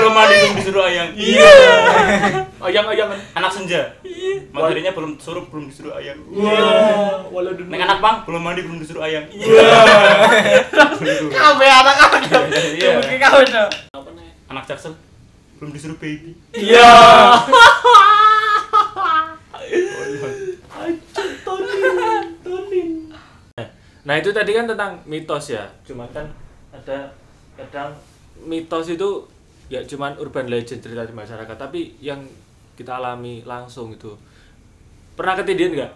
belum mandi belum disuruh ayang. Iya. Ayang-ayang. Anak senja. Materinya belum suruh belum disuruh ayang. Wah, walau dulu. Neng anak bang belum mandi belum disuruh ayang. Kabe anak-anak. Iya. Mungkin kau itu. Apa nih? Anak jaksel belum disuruh baby. Iya. Nah itu tadi kan tentang mitos ya, cuman kan ada kadang mitos itu ya cuman urban legend cerita di masyarakat, tapi yang kita alami langsung itu pernah ketidian nggak?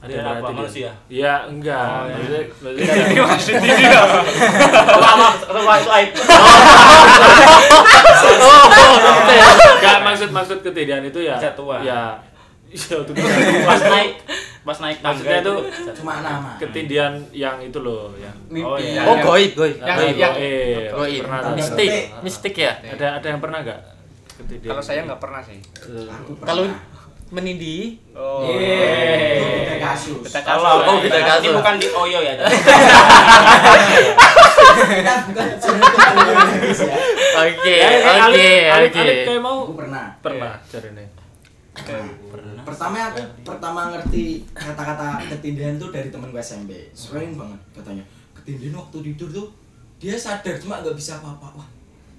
Ada yang apa? Manusia? Ya enggak, Oh, iya. maksudnya, maksudnya Maksudnya aib. oh, enggak maksud maksud ketidian itu ya ya iya itu Pas naik pas naik tangga Maksudnya itu Cuma nama. ketindian yang itu loh yang Oh, iya. Oh, goib, goib. Yang- Goib, yang- goib. Goib. Pernah. Mistik, mistik ya. ada ada yang pernah nggak ketidian Kalau saya nggak pernah sih. Eh. Kalau menindi, Oh. Itu beda kasus. Kita Kalau Oh, beda ini kasus. bukan di Oyo ya. Oke, Eh, eh, oke, oke. Kayak mau Aku pernah. pernah cari Pernah. Pertama aku pertama ngerti kata-kata ketindihan tuh dari temen gue SMP. Sering banget katanya. Ketindihan waktu tidur tuh dia sadar cuma nggak bisa apa-apa. Wah,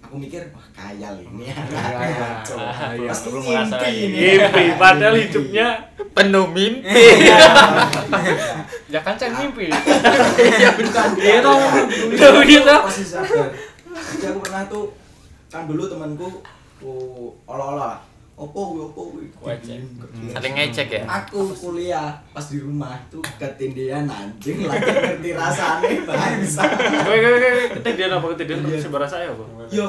aku mikir wah kayal ini iya, Pasti ngerasain. ini. mimpi padahal hidupnya Penuh mimpi. Iya. Ya kan saya mimpi. Iya bukan. Toh. Iya Gitu. Pasti sadar. Jadi aku pernah tuh kan dulu temanku oh, olah-olah opo wi, opo wi. Wajah. Ada yang ngecek ya? Aku kuliah pas di rumah tuh ketindihan anjing lagi ngerti rasanya bangsa. kowe kowe ketidian apa ketidian Iya. terus berasa ya apa Yo,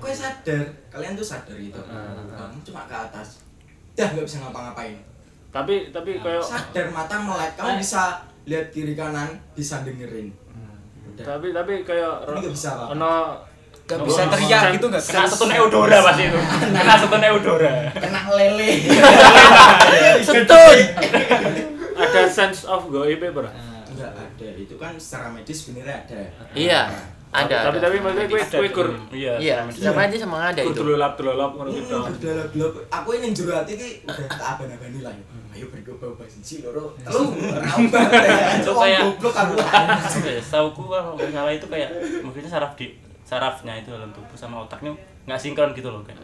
kue sadar, kalian tuh sadar gitu. Ah. Kamu cuma ke atas. Dah nggak bisa ngapa-ngapain. tapi tapi kayak Sadar mata melek, kamu bisa lihat kiri kanan, bisa dengerin. Udah. tapi tapi kayak ono Gak bisa teriak gitu nggak? Kena setun Eudora pasti itu. Kena setun Eudora. Kena lele. Setun. ada sense of goib ya pernah Enggak ada, itu kan secara medis sebenarnya ada. Iya, ada. tapi ada. tapi maksudnya kowe kowe kur Iya. Iya, sama aja sama ada kur itu. dululap dululap ngono gitu Gelap-gelap. Aku ini yang jero hati ki udah tak abang-abani lah. Ayo bercoba siji loro. Telu rambah. Itu Itu kayak- goblok aku. Sauku kalau nggak salah itu kayak maksudnya saraf di sarafnya itu dalam tubuh sama otaknya nggak sinkron gitu loh kan.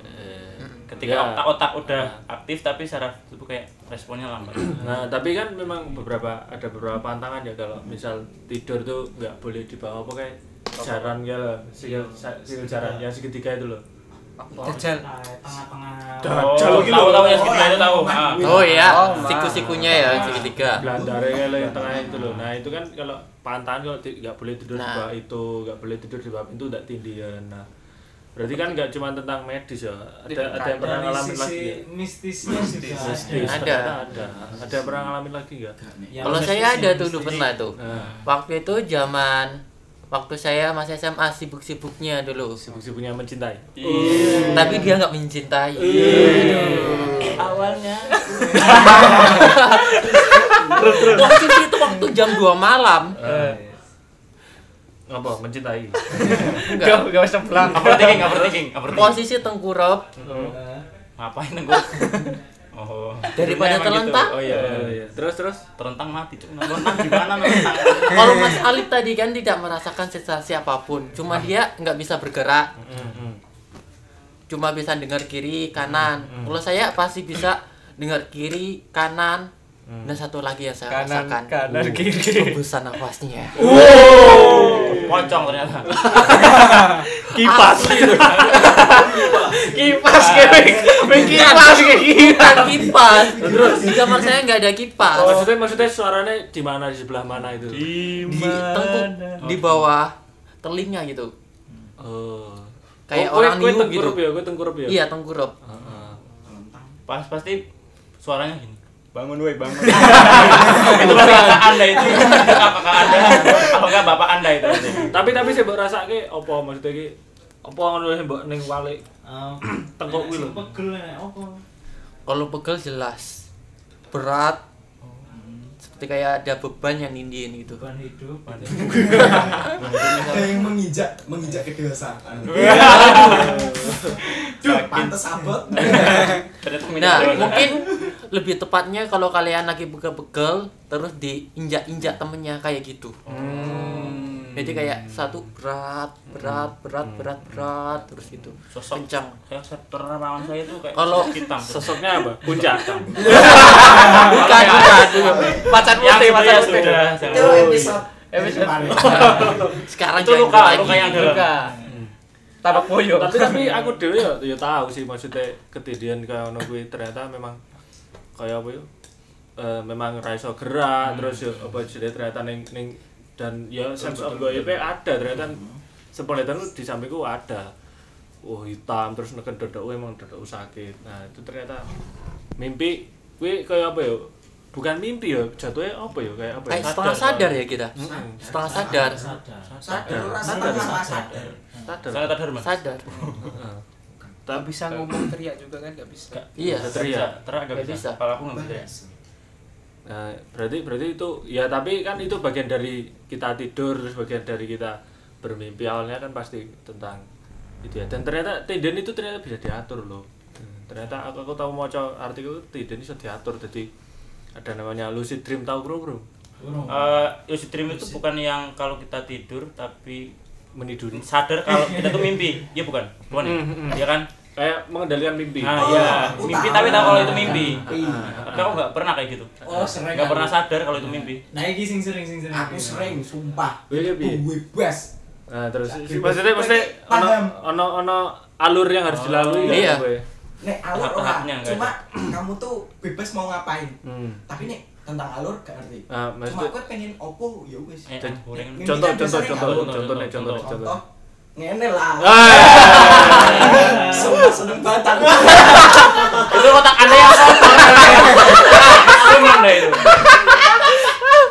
Ketika Ya. otak-otak udah aktif tapi saraf tubuh kayak responnya lambat. Nah, tapi kan memang beberapa ada beberapa pantangan ya kalau misal tidur tuh nggak boleh di bawah apa kayak jaran ya lah, sikil sikil jaran yang segitiga itu loh. Jajal. Tengah-tengah. Oh, Jauh gitu. tahu tahu ya segitu itu tahu. Ah. Oh iya, Oh, siku-sikunya ya segitiga. Belandare kalau yang tengah itu loh. Nah, itu kan kalau pantangan kalau ti- nggak boleh tidur di Nah. bawah itu, nggak boleh tidur di bawah pintu nggak tindian. Nah, berarti kan nggak cuma tentang medis ya. Ada ada yang pernah ngalamin lagi ya? mistisnya Mistis, Ada. ada. Ada yang pernah ngalamin lagi nggak? Yang Kalau saya ada yang tuh dulu pernah tuh. Nah, Waktu itu zaman waktu saya masih SMA sibuk-sibuknya dulu. sibuk-sibuknya mencintai. Tapi dia nggak mencintai. Awalnya Waktu itu waktu jam 2 malam. Apa? Mencintai. Enggak. Gak gak usah pulang. overthinking, overthinking, overthinking. Posisi tengkurap Ngapain gue? Oh. Daripada Emang gitu. terlentang? Oh iya. Oh, iya. Terus terus Terentang mati, cuk. Terentang di mana terentang? Kalau Mas Alif tadi kan tidak merasakan sensasi apa pun, cuma dia nggak bisa bergerak, cuma bisa dengar kiri kanan. Kalau saya pasti bisa dengar kiri kanan dan satu lagi yang saya Kanan rasakan kanan kiri. hembusan nafasnya. Pocong ternyata. kipas. Kipas kayak kipas kayak kipas. Terus di kamar saya nggak ada kipas. Maksudnya maksudnya suaranya di mana di sebelah mana itu? Di tengkuk di bawah telinga gitu. Oh. Kayak Oh, orang niu gitu. tengkurup ya, kue tengkurup ya. Iya, tengkurap. Heeh. Pas pasti suaranya gini. Bangun woi, bangun. itu kakak Anda itu. Kakak Anda. Enggak bapak Anda itu. Tapi tapi saya mbok rasake apa maksudnya ki apa ngono sing mbok ning walik Ah, tengkuk kuwi lho. pegel apa Kalau pegel jelas berat seperti kayak ada beban yang nindiin gitu Beban hidup. ada yang menginjak menginjak kedewasaan Duh, pantes abot Ternyata minta Nah, mungkin lebih tepatnya kalau kalian lagi pegel-pegel terus diinjak-injak temennya kayak gitu. Hmm. Jadi kayak satu berat, berat, berat, berat, berat terus gitu. Sosok Kencang. Saya terawan saya itu kayak Kalau sosok hitam. Sosoknya apa? Puncak. Bukan, bukan. Macan putih, sudah macan ya putih. sudah. itu episode. Sekarang Itu luka, lagi. luka yang dalam. Luka. Tabak boyo. tapi tapi aku dhewe ya ya tahu sih maksudnya ketidian kayak ngono kuwi ternyata memang kayak apa ya eh, memang ra iso gerak terus ya apa jadi ternyata ning ning dan ya sense of goype ada ternyata sepenglihatan di sampingku ada oh hitam terus neken dodokku emang dodokku sakit nah itu ternyata mimpi kuwi kayak apa ya bukan mimpi ya jatuhnya apa ya kayak apa ya Kayak setelah sadar ya kita. Mm-mm. Setelah sadar, sadar rasa Sadar. tanpa sadar sadar Saya sadar mas. sadar. Heeh. Tak bisa ngomong teriak juga kan nggak bisa. Iya. Bisa teriak. Teriak nggak Nggak bisa. bisa. Kalau aku nggak bisa. Nah, berarti berarti itu ya tapi kan itu bagian dari kita tidur terus bagian dari kita bermimpi awalnya kan pasti tentang itu ya dan ternyata tinden itu ternyata bisa diatur loh Hmm, ternyata aku, aku tahu mau artikel tinden bisa diatur jadi ada namanya lucid dream tahu bro bro Eh, lucid dream itu bukan yang kalau kita tidur tapi meniduri sadar kalau kita tuh mimpi. Iya bukan? Bukan ya? Hmm, hmm. Iya kan? kayak mengendalikan mimpi Nah, Oh, iya. Mimpi tahu. tapi tahu kalau itu mimpi. Iya. Tapi aku nggak pernah kayak gitu. Oh, sering. Nggak pernah sadar kalau itu mimpi. Nah, iki sing sering sing sering. aku sering sumpah Iya, iya. gue bebas nah terus Bebas. maksudnya maksudnya ono ono ono alur yang harus dilalui kan, Iya. ya? nek alur Tahap-tahapnya ora nggak cuma kamu tuh bebas mau ngapain Hmm. tapi nek tentang alur gak ngerti. Nah, cuma aku pengen opo ya wis. Eh, Dan- gorengan. Mimpi contoh kan contoh contoh contoh contoh nih, contoh nih, contoh. Contoh ngene lah. Ah. semua seneng banget. Aku. itu otak anda yang kotor deh itu?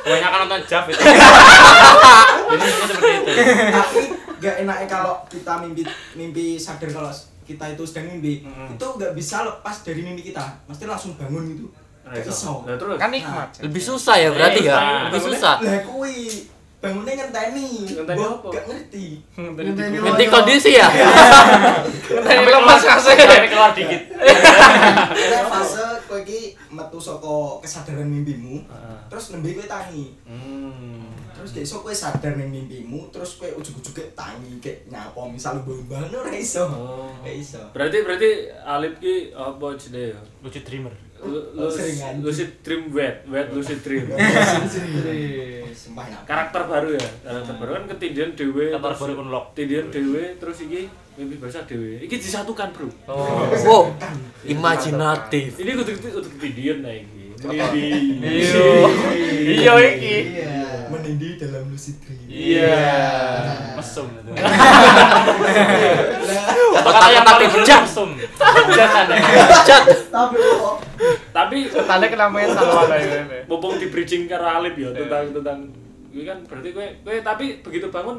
Kebanyakan nonton Jav itu. Jadi ini seperti itu. Tapi gak enaknya kalau kita mimpi mimpi sadar kalau kita itu sedang mimpi itu gak bisa lepas dari mimpi kita. Mesti langsung bangun gitu gak iso Nah, terus Kan nikmat. Lebih susah ya berarti ya? Nah, Lebih Bangunnya- susah. lah kui bangunnya ngenteni Ngenteni apa? gak ngerti Ngenteni Nanti kondisi ya? Ngenteni lepas kasih. sampai keluar dikit Ada fase kowe iki metu saka kesadaran mimpimu, Heeh. terus nembe kowe tangi. Hmm. Terus gak iso kowe sadar ning mimpimu, terus kowe ujug-ujug tangi kayak nyapa misal mbah-mbah ora iso. Oh. Gak iso. Berarti berarti Alip ki apa jenenge ya? lucid dreamer Lu- lu- seringan. Lucid Dream Wet, Wet Lucid Dream. Karakter baru ya. Karakter baru kan ketindian dhewe. Karakter baru unlock. Tindian dhewe terus iki mimpi basah dhewe. Iki disatukan, Bro. oh Wow, imajinatif. Ini kudu kudu ketindian nah iki. Menindi. Iya. Iya iki. Iya. Menindi dalam lucid dream. Iya. mesum itu Lah, kata yang paling mesum Jangan deh. Cat. Tapi kok Tapi Tanda kenamanya salwan aja ini. mumpung di bridging karo Alip ya tentang tentang ini kan berarti kowe kowe tapi begitu bangun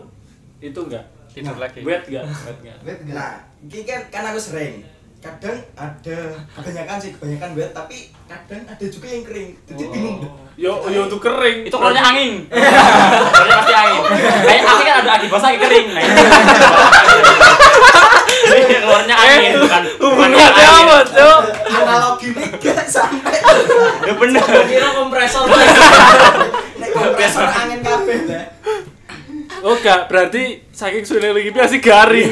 itu enggak Tidur lagi. wet enggak wet enggak Nah, ini kan kan aku sering. Kadang ada kebanyakan sih kebanyakan wet, tapi kadang ada juga yang kering. Jadi bingung. deh. yo yo itu kering itu keluarnya angin keluarnya pasti angin kayak angin kan ada angin basah kering nah keluarnya angin bukan bukan Hubungannya angin apa, Cuk? Analogi ini gak sampai. ya bener Kira kompresor. Nek kompresor angin kabeh lah. oh enggak berarti saking sulit lagi pasti garing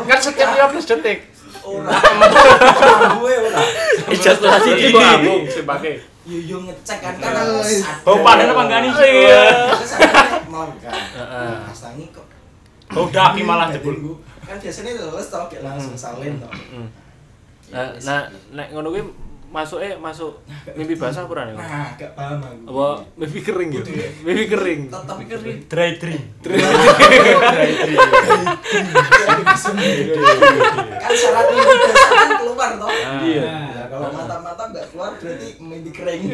Kan setiap 15 detik. Ora. Gue ora. Ejakulasi Iki sing pakai Yo yo ngecek kan kan sadar. bau padan apa enggak nih Iya. Sadar melangkah. Heeh. Pas tangi kok. bau daki malah jebul Kan biasanya leles tau kayak langsung salin tau. Nah nah nek ngono kuwi masuk eh masuk mimpi basah apa ora nih Nah, gak paham aku. apa mimpi kering ya? Mimpi kering. Tetep kering. dry dream. Kan syarat mimpi basah kan keluar toh. iya. Nah, kalau mata-mata nggak keluar berarti mimpi kering.